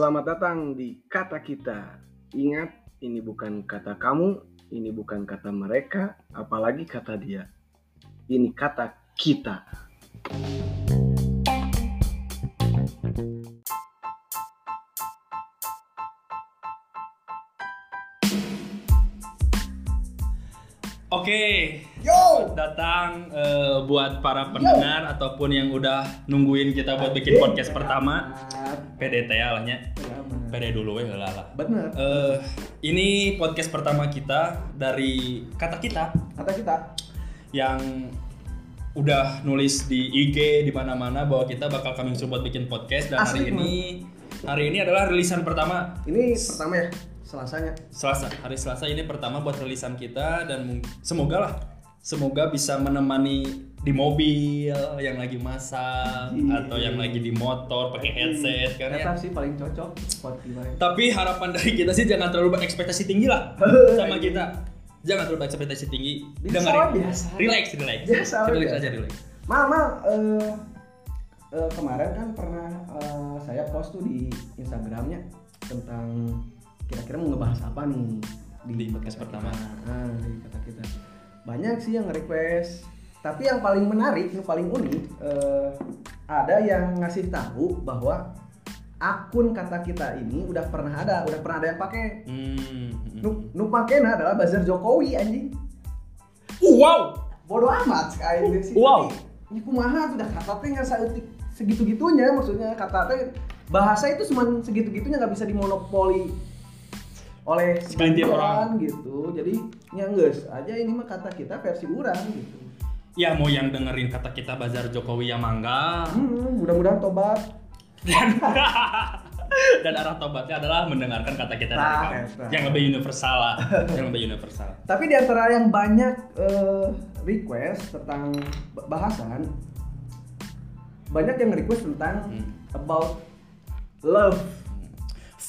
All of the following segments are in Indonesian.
Selamat datang di Kata Kita. Ingat, ini bukan kata kamu, ini bukan kata mereka, apalagi kata dia. Ini kata kita. Oke, Yo! datang eh, buat para pendengar ataupun yang udah nungguin kita buat bikin podcast pertama. PDT ya lahnya. PD dulu ya lah lah. Bener. Eh, ini podcast pertama kita dari kata kita Kata kita. yang udah nulis di IG di mana-mana bahwa kita bakal coming soon buat bikin podcast dan hari Asli, ini hari ini adalah rilisan pertama Ini pertama ya, selasanya. Selasa, hari Selasa ini pertama buat rilisan kita dan semoga lah, semoga bisa menemani di mobil yang lagi masak Iya. atau yang lagi di motor pakai headset kan ya. Ternyata sih paling cocok Spotify. Tapi harapan dari kita sih jangan terlalu berekspektasi tinggi lah sama kita. Jangan terlalu berekspektasi tinggi. Biasa Dengerin. biasa. Relax, relax. Biasa relax aja. relax. Mal, mal, eh, eh, kemarin kan pernah eh, saya post tuh di Instagramnya tentang kira-kira mau ngebahas apa nih Di podcast kata pertama. kita. Ah, di kata kita. Banyak sih yang nge-request. Tapi yang paling menarik, yang paling unik, eh, ada yang ngasih tahu bahwa akun kata kita ini udah pernah ada, udah pernah ada yang pakai. Hmm. Nu, nu pakainya adalah buzzer Jokowi anjing. Wow. Bodoh amat sekali sih. Wow. Ini kumaha tuh dah kata teh nggak seeutik segitu-gitunya maksudnya kata teh bahasa itu cuma segitu-gitunya nggak bisa dimonopoli oleh Segelintir orang. gitu. Jadi nyangges aja ini mah kata kita versi orang gitu. Ya mau yang dengerin kata kita Bazar Jokowi yang mangga. Hmm, mudah-mudahan tobat. dan dan arah tobatnya adalah mendengarkan kata kita dari Nah, kamu eta. yang lebih universal lah yang lebih universal Tapi di antara yang banyak eh, request tentang bahasan banyak yang request tentang Hmm. about love.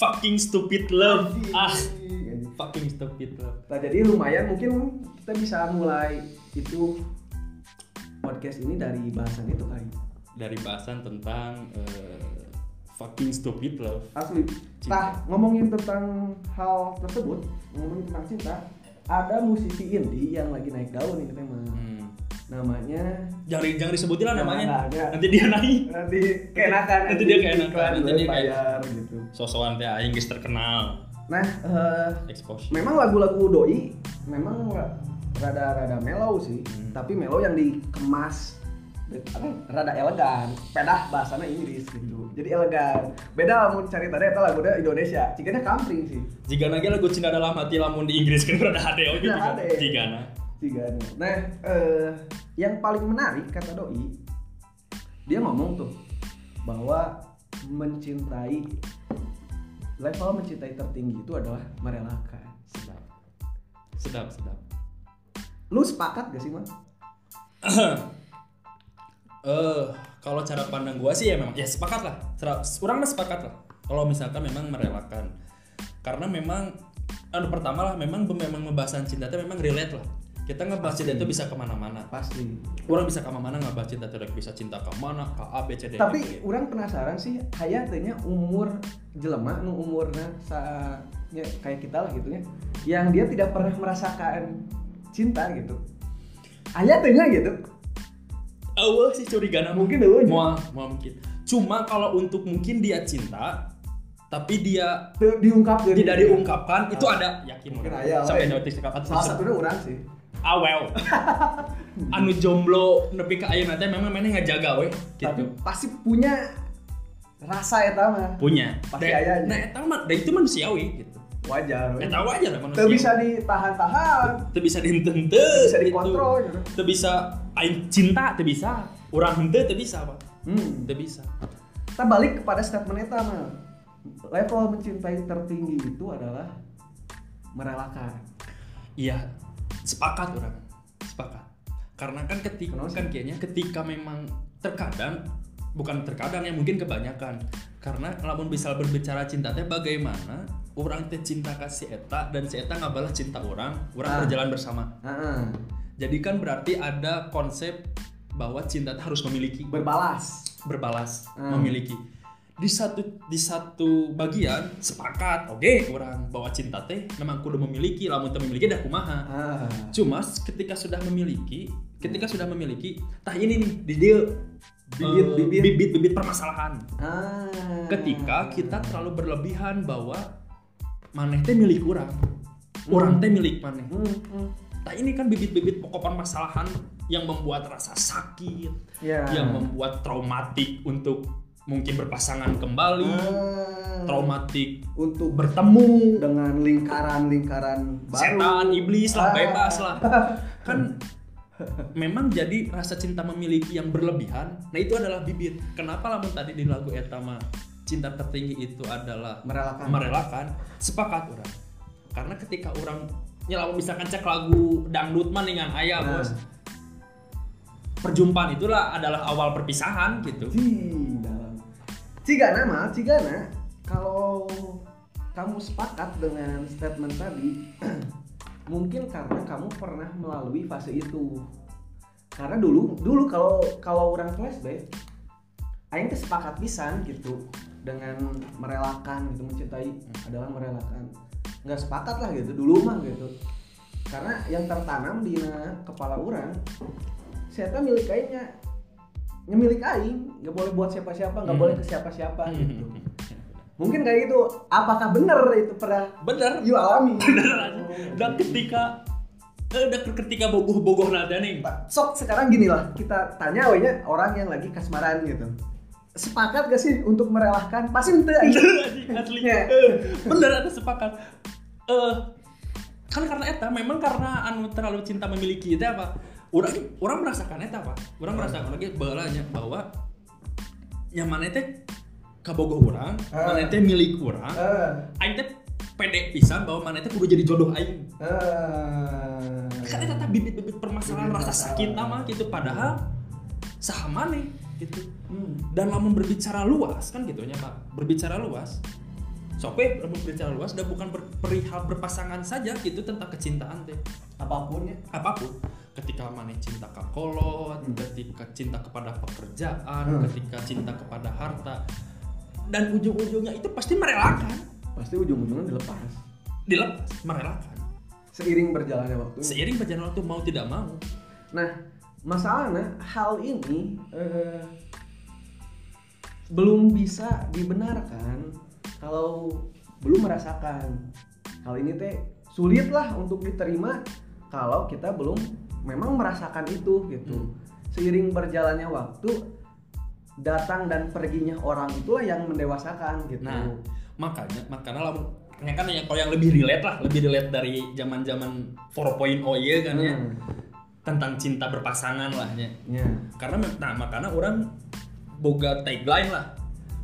Fucking stupid love ah fucking stupid love Nah jadi lumayan mungkin kita bisa mulai itu podcast ini dari bahasan itu kali. dari bahasan tentang eh, fucking stupid love Asli. Cinta. Nah ngomongin tentang hal tersebut, ngomongin tentang cinta, ada musisi indie yang lagi naik daun ini memang. hmm. Namanya jangan jangan disebutin lah namanya jangan. nanti dia naik nanti keenakan Nanti dia keenakan, nanti dia bayar gitu. sosokan teh aing geus terkenal Nah, eh, exposure memang lagu-lagu doi memang ra- rada-rada mellow sih, Hmm. tapi mellow yang dikemas apa, rada elegan, pedah bahasanya Inggris gitu. Jadi elegan. Beda lamun cari tadi eta lagunya Indonesia, cikanya country sih. jika lagi lagu cinta dalam hati lamun di Inggris kan berada hade oke Berada jika Cikanya. Nah, eh, yang paling menarik kata doi, dia ngomong tuh bahwa mencintai level mencintai tertinggi itu adalah merelakan. sedap sedap sedap Lu sepakat gak sih, Man? Eh, kalau cara pandang gua sih ya memang ya sepakat lah. Mah sepakat lah. Kalau misalkan memang merelakan. Karena memang anu pertama lah memang memang pembahasan cinta itu memang relate lah. Kita ngebahas cinta itu bisa ke mana-mana. Pasti. Orang bisa ke mana-mana ngebahas cinta itu bisa cinta ke mana, ke A, B, C, D. Tapi gitu. orang penasaran sih, hayatnya umur jelema nu umurnya sa ya, kayak kita lah gitu ya, yang dia tidak pernah merasakan cinta gitu. Hayatnya gitu. awal sih curiga Mungkin dulu mau mau mungkin. Cuma kalau untuk mungkin dia cinta tapi dia diungkap tidak diungkapkan itu ada yakin Mungkin orang. aya, sampai we. notis atau Salah satunya orang sih. Awel. Anu jomblo nepi ka ayeuna teh memang mana ngajaga we. Tapi gitu pasti punya rasa ya mah. punya. Pasti Da- aya aja. nah eta mah da itu manusiawi gitu. Wajar. we. eta wajar manusia. Bisa ditahan-tahan, teu bisa dihenteu bisa dikontrol. Gitu. teu bisa aing cinta teu bisa. Urang henteu teu bisa apa Hmm. teu bisa. Kita balik kepada statement itu mah. Level mencintai tertinggi itu adalah merelakan. Iya sepakat. Orang sepakat. Karena kan ketika Kenapa kan kayaknya ketika memang terkadang bukan terkadang ya mungkin kebanyakan. Karena lamun bisa berbicara cinta teh bagaimana orang teh cinta ke si eta dan si eta ngabalah cinta orang orang Ah. berjalan bersama. Heeh. jadi kan berarti ada konsep bahwa cinta harus memiliki. Berbalas. Berbalas Hmm. memiliki di satu di satu bagian sepakat oke orang bawa cinta teh memang kudu memiliki lamun teu memiliki dah kumaha Ah. cuma ketika sudah memiliki ketika sudah memiliki tah ini nih di dia Bibit, eh, bibit. bibit bibit permasalahan Ah. ketika kita terlalu berlebihan bahwa maneh teh milik orang orang teh milik maneh Hmm, hmm. Nah ini kan bibit-bibit pokok permasalahan yang membuat rasa sakit, Ya. yang membuat traumatik untuk mungkin berpasangan kembali, Ah. traumatik untuk bertemu, dengan lingkaran-lingkaran baru. setan, iblis lah, Ah. bebas lah. Kan memang jadi rasa cinta memiliki yang berlebihan. Nah itu adalah bibit. Kenapa lamun tadi di lagu Etama cinta tertinggi itu adalah Merelakan. merelakan sepakat orang karena ketika orang nyelamu misalkan cek lagu dangdut man dengan ayah Nah. bos perjumpaan itulah adalah awal perpisahan gitu dalam. Cigana mah, Cigana. Kalau kamu sepakat dengan statement tadi, mungkin karena kamu pernah melalui fase itu. Karena dulu, dulu kalau kalau orang flashback, Aing teh sepakat pisan gitu dengan merelakan gitu mencintai adalah merelakan. Nggak sepakat lah gitu dulu mah gitu. Karena yang tertanam di kepala orang saya milik aingnya nyemilik aing nggak boleh buat siapa-siapa nggak Hmm. boleh ke siapa-siapa gitu. Mungkin kayak gitu. Apakah benar itu pernah bener you alami? Dan ketika eh, dan ketika bogoh-bogoh nada nih. Sok sekarang gini lah. Kita tanya wenya orang yang lagi kasmaran gitu. Sepakat gak sih untuk merelakan pasti ente aing. Anjing, asli. Ya. Eh, bener ada sepakat. Eh kan karena eta memang karena anu terlalu cinta memiliki itu apa orang orang merasakan eta apa orang merasakan lagi balanya bahwa nyaman teh kabogoh orang Ah. mana teh milik orang Eh, aing teh pede pisan bahwa mana teh kudu jadi jodoh aing. Eh. kan eta bibit-bibit permasalahan rasa sakit nama gitu padahal sah maneh gitu. Hmm. dan lamun berbicara luas kan gitunya pak. Berbicara luas Sope berbicara luas dan bukan ber- perihal berpasangan saja gitu tentang kecintaan teh. Apa pun ya. Apa pun ketika mana cinta ke kolot Hmm. ketika cinta kepada pekerjaan Hmm. ketika cinta kepada harta dan ujung-ujungnya itu pasti merelakan pasti ujung-ujungnya dilepas dilepas merelakan seiring berjalannya waktu seiring berjalan waktu mau tidak mau Nah, masalahnya hal ini eh, belum bisa dibenarkan kalau belum merasakan. Hal ini teh sulit lah untuk diterima kalau kita belum memang merasakan itu gitu. Hmm. Seiring berjalannya waktu datang dan perginya orang itulah yang mendewasakan gitu. Nah, makanya makanya lah ya kan yang kalau yang lebih relate lah, lebih relate dari zaman-zaman 4.0 ya kan ya. Hmm. Tentang cinta berpasangan lah ya. Ya. Karena nah makanya orang boga tagline lah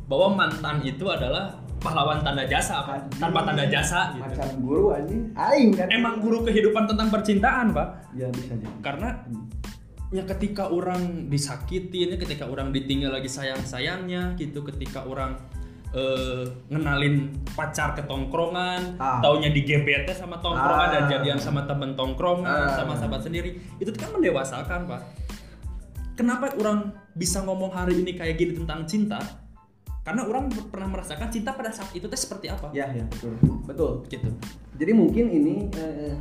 bahwa mantan itu adalah pahlawan tanda jasa apa Anjing. tanpa tanda jasa gitu. Macam guru anjing, aing kan. Emang guru kehidupan tentang percintaan, Pak. Ya bisa jadi. Karena ya ketika orang disakitin, ya ketika orang ditinggal lagi sayang-sayangnya gitu, ketika orang eh, ngenalin pacar ke tongkrongan, Ah. taunya di GBT sama tongkrongan Ah. dan jadian sama temen tongkrongan, Ah. sama sahabat sendiri, itu kan mendewasakan, Pak. Kenapa orang bisa ngomong hari ini kayak gini tentang cinta? Karena orang pernah merasakan cinta pada saat itu teh seperti apa. Ya, ya, betul. Betul. Gitu. Jadi mungkin ini eh,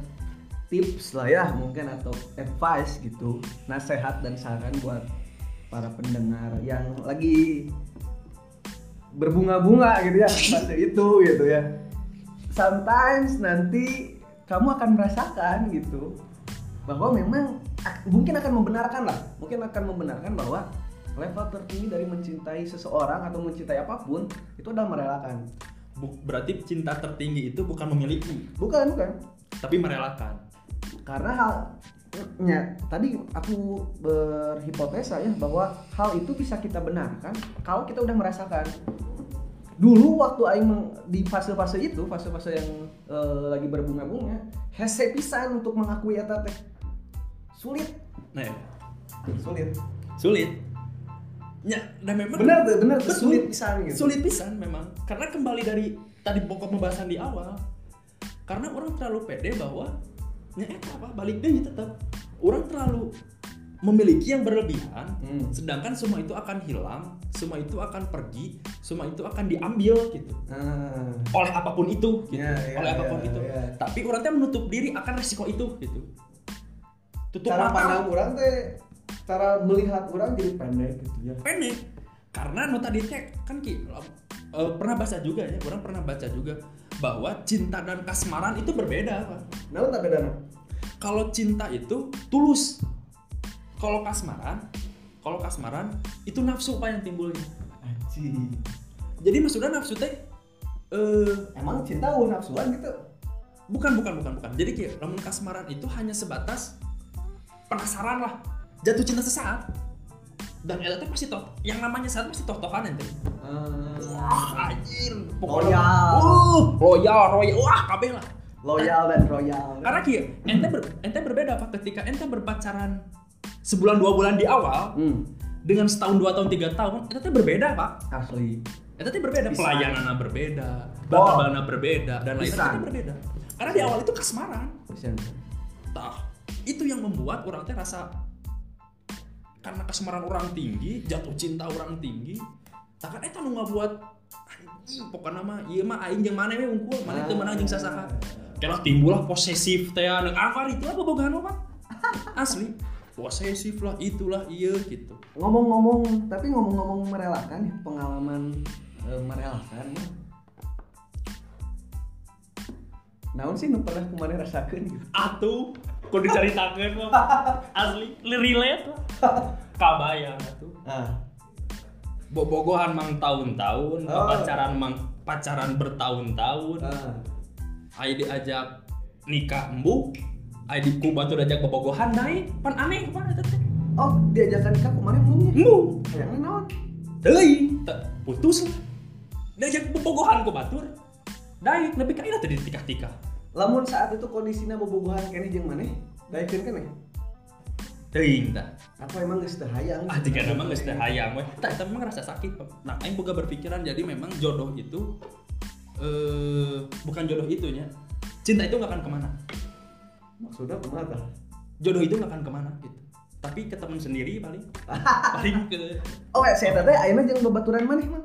tips lah ya mungkin atau advice gitu, nasihat dan saran buat para pendengar yang lagi berbunga-bunga gitu ya pada itu gitu ya. Sometimes nanti kamu akan merasakan gitu bahwa memang mungkin akan membenarkan lah, mungkin akan membenarkan bahwa level tertinggi dari mencintai seseorang atau mencintai apa pun itu adalah merelakan. Bu- berarti cinta tertinggi itu bukan memiliki, Bukan, bukan. tapi merelakan. karena hal ya, tadi aku berhipotesa ya bahwa hal itu bisa kita benarkan kalau kita udah merasakan dulu waktu aing di fase-fase itu fase-fase yang eh, lagi berbunga-bunga hese pisan untuk mengakui eta teh sulit Nah, ya. sulit sulit. Ya, dan memang tuh Betul. sulit pisan gitu sulit pisan memang karena kembali dari tadi pokok pembahasan di awal karena orang terlalu pede bahwa ya eta apa balik deh tetap orang terlalu memiliki yang berlebihan Hmm. sedangkan semua itu akan hilang semua itu akan pergi semua itu akan diambil gitu Ah. oleh apa pun itu gitu. Ya, ya, oleh apa pun ya, itu ya. tapi orang teh menutup diri akan resiko itu gitu tutup cara mata pandang orang teh cara melihat orang jadi pendek gitu ya. Pendek. Karena nu tadi teh kan ki eh, pernah baca juga ya orang pernah baca juga bahwa cinta dan kasmaran itu berbeda Pak. nah tak beda nah kalau cinta itu tulus. Kalau kasmaran kalau kasmaran itu nafsu pak yang timbulnya. Anjing. jadi maksudnya nafsu teh eh emang cinta uh nafsuan gitu? Bukan bukan bukan bukan. Jadi kayak namun kasmaran itu hanya sebatas penasaran lah jatuh cinta sesaat. Dan itu teh pasti toh yang namanya saat pasti toh tohan ente wah anjir. Loyal. uh loyal royal. Wah kabeh lah. Loyal dan royal. Karena kia ente ber, ente berbeda pak. Ketika ente berpacaran sebulan dua bulan di awal hmm. dengan setahun dua tahun tiga tahun itu teh berbeda pak. Asli. Itu teh berbeda. Bisa. pelayanannya berbeda Oh. bala berbeda dan lain Bisa. lain berbeda. Karena di awal itu kasmaran. Bisa. tah itu yang membuat orang teh rasa karena kasmaran orang tinggi jatuh cinta orang tinggi tak kan eta nu ngabuat anjing pokoknya mah ieu mah aing jeung mana we unggul mana teu menang jeung sasaha Kela timbul lah posesif teh anu apa itu apa bogaan mah asli. Posesif lah itulah iya gitu. Ngomong-ngomong tapi ngomong-ngomong merelakan ya pengalaman eh, merelakan ya. Naon sih nu pernah kemarin rasakan gitu? atuh kok diceritakeun mah asli relate lah. Kabayang atuh Ah, bobogohan mang tahun-tahun Oh. pacaran mang pacaran bertahun-tahun. Ah. Ayo diajak nikah embuk Ayo di kuba tuh diajak bobogohan naik pan aneh pan eta teh. Oh, diajakan nikah kemarin ya? embuk Kayaknya naon? teuing teu putus lah. Diajak bobogohan ku batur. Daik lebih ka ira teh ditikah-tikah Lamun saat itu kondisinya bobogohan kene jeung maneh, daekeun kene. teuing tah Apa emang geus teu hayang? ah jika nama geus teh hayang weh tah eta memang rasa sakit nah aing boga berpikiran jadi memang jodoh itu eh bukan jodoh itunya cinta itu nggak akan ke mana Maksudnya kumaha tah? jodoh itu nggak akan ke mana gitu tapi ke teman sendiri paling paling ke Oh, saya teh ayeuna jeung babaturan maneh mah.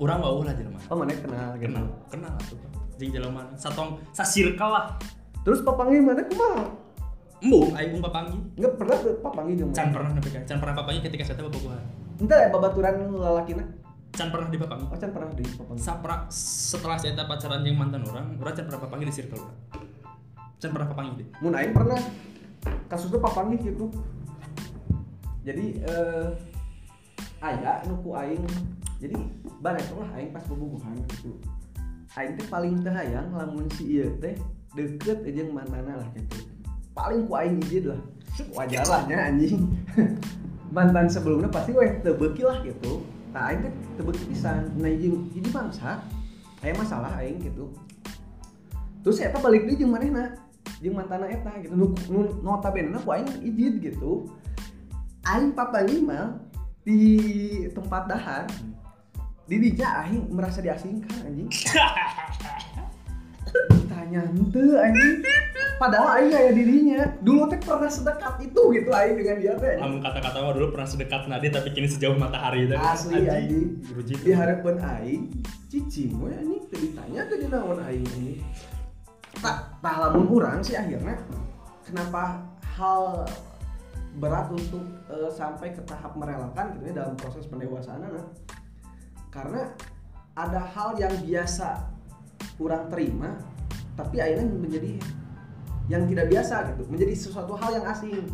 orang bau lah jelema Oh, maneh kenal gitu. kenal kenal tuh jeung jelema satong sasirkel lah. Terus papangi maneh kumaha? embung aing bung papangi. Enggak pernah tuh papangi jeung can pernah nepi ka can pernah papangi ketika saya bobogohan Ente ya babaturan lalakina. can pernah dipapangi Oh, can pernah di papangi. sapra setelah saya pacaran jeung mantan orang orang can pernah papangi di circle orang can pernah papangi deh. Mun aing pernah. Kasusnya papangi gitu. Jadi eh aya nu ku aing. Jadi bareng lah aing pas bobogohan gitu. Aing teh paling teu hayang lamun si ieu teh deket aja jeung mantana lah gitu. Paling ku aing lah. Wajar lah nya anjing. Mantan sebelumnya pasti weh teu beuki lah gitu. Nah aing teh teu beuki pisan. Nah jeung jadi bangsa aya masalah aing gitu. Terus eta balik deui jeung manehna jeung mantana eta gitu nu, nu notabene ku aing izin gitu aing papangi mah di tempat dahar di dinya aing merasa diasingkan anjing. Tanya henteu anjing. Padahal aing aya dirinya. Dulu teh pernah sedekat itu gitu aing dengan dia teh. Lamun kata-kata mah dulu pernah sedekat nadi tapi kini sejauh matahari tadi. Asli, anjing. Ruji di harapan aing cicing we anjing. Teu ditanya di naon aing anjing. Tak tah lamun urang sih akhirnya kenapa hal berat untuk eh, sampai ke tahap merelakan gitu ya dalam proses pendewasaan anak karena ada hal yang biasa kurang terima tapi akhirnya menjadi yang tidak biasa gitu menjadi sesuatu hal yang asing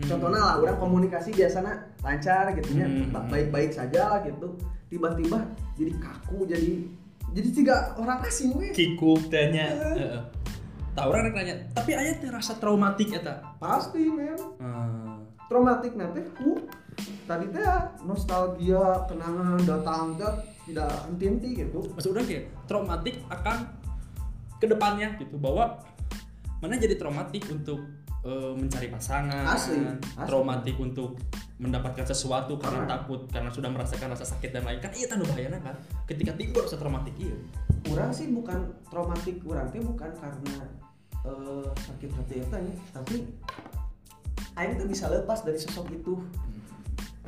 Hmm. contohnya lah orang komunikasi biasanya lancar gitu ya Hmm. baik-baik saja lah gitu tiba-tiba jadi kaku jadi jadi tiga orang asing weh Kikuk tanya. Heeh. Tah orang nanya, tapi aya teh rasa traumatik eta. pasti men Hmm. traumatik nanti ku tadi teh nostalgia kenangan datang dat tidak henti-henti gitu. Maksud orang kayak traumatik akan ke depannya gitu. Bahwa mana jadi traumatik untuk eh, mencari pasangan, Asli, asli. traumatik untuk mendapatkan sesuatu karena Karena- takut karena sudah merasakan rasa sakit dan lain. Kan iya tanda bahayana kan? Ketika timbul rasa traumatik iya. Orang sih bukan traumatik orang teh bukan karena eh, sakit hati eta nya tapi aing tuh bisa lepas dari sosok itu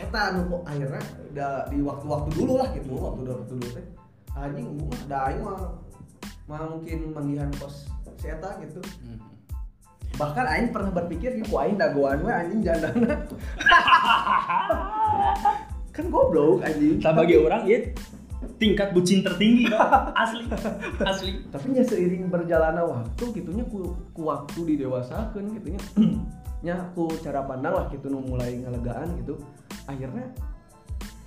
eta anu kok akhirnya udah di waktu-waktu dulu lah gitu waktu dulu waktu dulu teh. Anjing gua mah da aing mah mah mungkin manggihan kos si eta gitu. Hmm. bahkan aing pernah berpikir ku aing dagoan we anjing jandana. Kan goblok anjing. Tak bagi orang ya tingkat bucin tertinggi asli asli. Tapi nya seiring berjalannya waktu gitunya ku, ku waktu di dewasakan gitunya. Nya ku cara pandang lah gitu nu mulai ngelegaan gitu akhirnya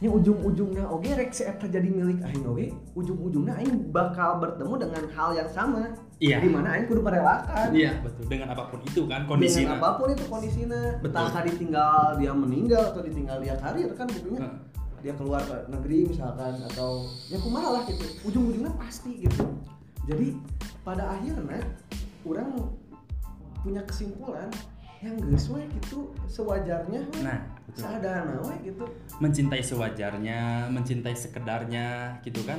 nya ujung-ujungnya oke rek si eta jadi milik aing oke. Ujung-ujungnya aing bakal bertemu dengan hal yang sama. Iya. di mana aing kudu merelakan. Iya betul. Dengan apa pun itu kan dengan kondisinya apa pun itu kondisinya. Betul. entah ditinggal dia meninggal atau ditinggal dia karir kan gitunya Heeh. dia keluar ke negeri misalkan atau ya kumaha lah gitu. Ujung-ujungnya pasti gitu. Jadi pada akhirnya orang punya kesimpulan yang geus gitu sewajarnya. Nah betul. seadana we gitu. Mencintai sewajarnya mencintai sekedarnya gitu kan?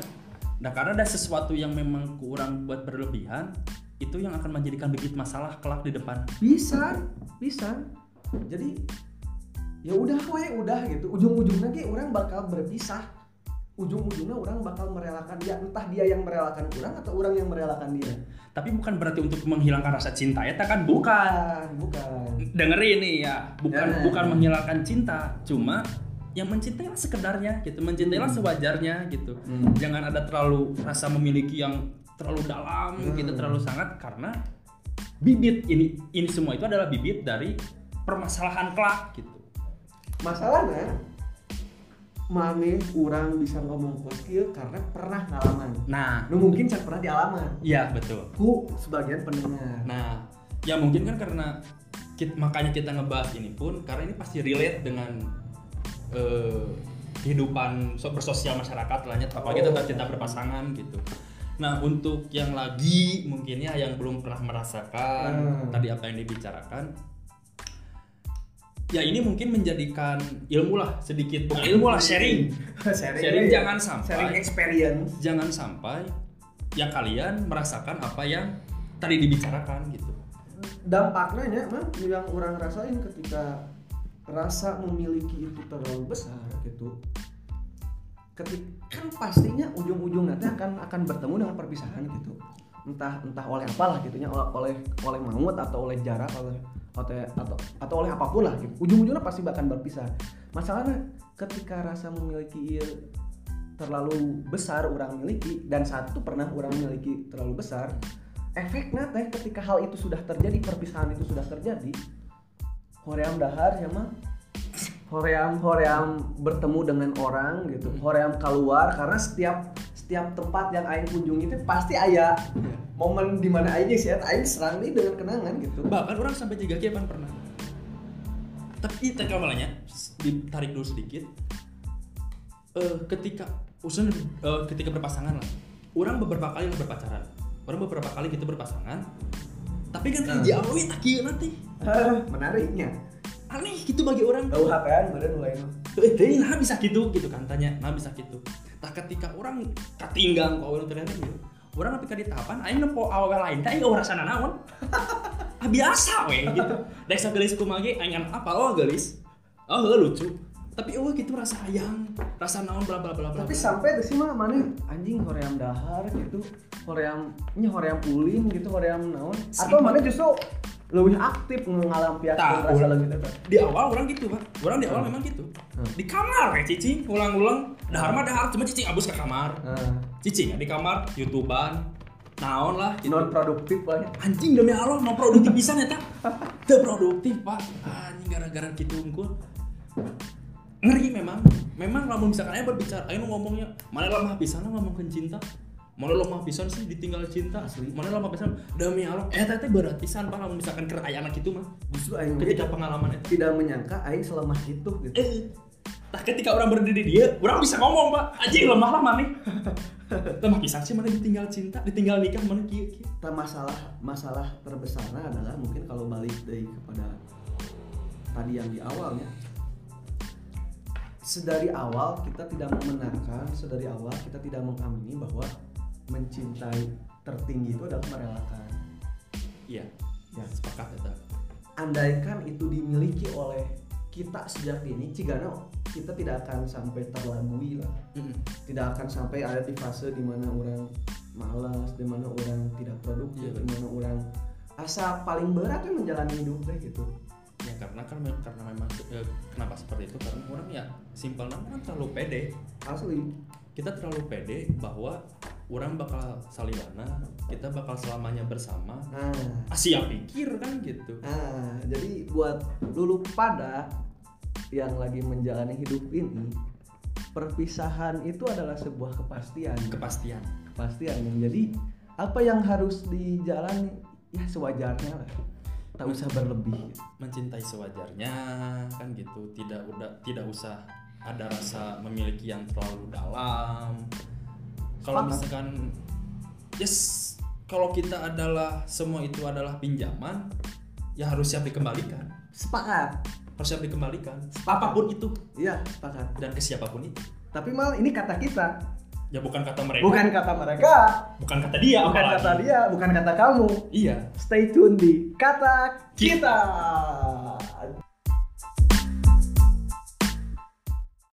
Nah karena ada sesuatu yang memang kurang buat berlebihan itu yang akan menjadikan bibit masalah kelak di depan. Bisa bisa. Jadi ya udah we udah gitu. Ujung-ujungnya ge orang bakal berpisah. Ujung-ujungnya orang bakal merelakan dia. Entah dia yang merelakan orang atau orang yang merelakan dia. Tapi bukan berarti untuk menghilangkan rasa cinta ya kan? Bukan bukan dengerin nih ya bukan Ya. bukan menghilangkan cinta cuma yang mencintailah sekedarnya gitu mencintailah Hmm. sewajarnya gitu Hmm. jangan ada terlalu rasa memiliki yang terlalu dalam Hmm. gitu terlalu sangat karena bibit ini ini semua itu adalah bibit dari permasalahan kelak gitu masalahnya mane orang bisa ngomong kieu karena pernah ngalaman nah nu mungkin saya pernah dialaman iya betul ku sebagian pendengar nah ya mungkin kan karena kit- makanya kita ngebahas ini pun karena ini pasti relate dengan eh, kehidupan so- bersosial masyarakat lah ya apalagi Oh. tentang cinta berpasangan gitu nah untuk yang lagi mungkinnya yang belum pernah merasakan Hmm. tadi apa yang dibicarakan ya ini mungkin menjadikan ilmu lah sedikit bukan ilmu lah sharing sharing, Sharing ya. jangan sampai. sharing experience jangan sampai ya kalian merasakan apa yang tadi dibicarakan gitu dampaknya ya mah yang orang rasain ketika rasa memiliki itu terlalu besar gitu. Ketik kan pastinya ujung-ujung nanti akan akan bertemu dengan perpisahan gitu. Entah entah oleh apalah gitunya oleh oleh oleh maut atau oleh jarak oleh oleh- atau atau oleh apa pun lah gitu. Ujung-ujungnya pasti akan berpisah. Masalahnya ketika rasa memiliki terlalu besar orang miliki dan satu pernah orang miliki terlalu besar efeknya teh ketika hal itu sudah terjadi perpisahan itu sudah terjadi hoream dahar ya mah hoream hoream bertemu dengan orang gitu. Hoream keluar karena setiap setiap tempat yang aing kunjungi itu pasti ada momen di mana aja sih aing serang nih dengan kenangan gitu. Bahkan orang sampai tiga kian pernah. Tapi itu kamalnya ditarik dulu sedikit. Eh ketika usun eh, ketika berpasangan lah. Orang beberapa kali berpacaran orang beberapa kali gitu berpasangan. Tapi kan Nah. di awal tak kieu nanti. Menariknya. Aneh gitu bagi orang. Tahu HPan badan mulai eh nah bisa gitu gitu kan tanya nah bisa gitu. Tak ketika orang katinggang kau orang ternyata gitu. Orang tapi di tahapan aing nepo awal lain teh rasa naon. Ah biasa we gitu. Dek gelis kumage aing kan apa? Oh gelis. Oh lucu tapi oh gitu rasa hayang rasa naon bla bla bla bla tapi sampai sih mah mana anjing hoream dahar gitu. Hoream nya hoream ulin gitu hoream naon. Atau mana justru lebih aktif ngalampiaskeun Tah, rasa lebih di awal orang gitu pak. Orang di awal Hmm. memang gitu. Hmm. di kamar ya cicing ulang-ulang dahar mah dahar cuma cicing abus ke kamar. Nah, cicing ya di kamar youtuban naon lah gitu. non produktif banyak anjing demi Allah mau produktif bisa ya Teu produktif pak. Anjing gara-gara gitu unggul ngeri memang. Memang lamun misalkan ayo berbicara ayo ngomongnya mana lemah pisan ngomongin cinta? Mana lemah pisan sih ditinggal cinta? Asli. mana lemah pisan? Demi Allah. Eh teh berat pisan pak lamun misalkan keur aya anak itu mah justru aing ketika pengalaman itu. tidak menyangka aing selemah itu gitu. Eh Nah ketika orang berdiri dia, orang bisa ngomong pak, anjing lemah lah mana? Lemah pisan sih mana ditinggal cinta, ditinggal nikah mana kieu kieu. Masalah masalah terbesarnya adalah mungkin kalau balik dari kepada tadi yang di awalnya sedari awal kita tidak membenarkan sedari awal kita tidak mengamini bahwa mencintai tertinggi itu adalah merelakan. Iya, ya. sepakat ya. andaikan itu dimiliki oleh kita sejak ini cigana kita tidak akan sampai terlabui lah. Mm-mm. tidak akan sampai ada di fase di mana orang malas di mana orang tidak produktif Iya, di mana orang asa paling berat kan menjalani hidup deh gitu karena kan karena memang eh, kenapa seperti itu? Karena orang ya simpel kan terlalu pede. Asli. Kita terlalu pede bahwa orang bakal salilana kita bakal selamanya bersama. Nah Asia pikir kan gitu. Nah, jadi buat dulu pada yang lagi menjalani hidup ini, perpisahan itu adalah sebuah kepastian. kepastian. Kepastian. Jadi apa yang harus dijalani? Ya sewajarnya lah. Tak usah berlebih. mencintai sewajarnya kan gitu tidak udah tidak usah ada rasa memiliki yang terlalu dalam kalau misalkan yes kalau kita adalah semua itu adalah pinjaman ya harus siap dikembalikan Sepakat. harus siap dikembalikan Sepakat. apa pun itu Iya, sepakat. dan ke siapa pun itu Tapi mal ini kata kita, ya bukan kata mereka bukan kata mereka, bukan kata dia bukan apalagi. kata dia, bukan kata kamu. iya Stay tune di kata kita.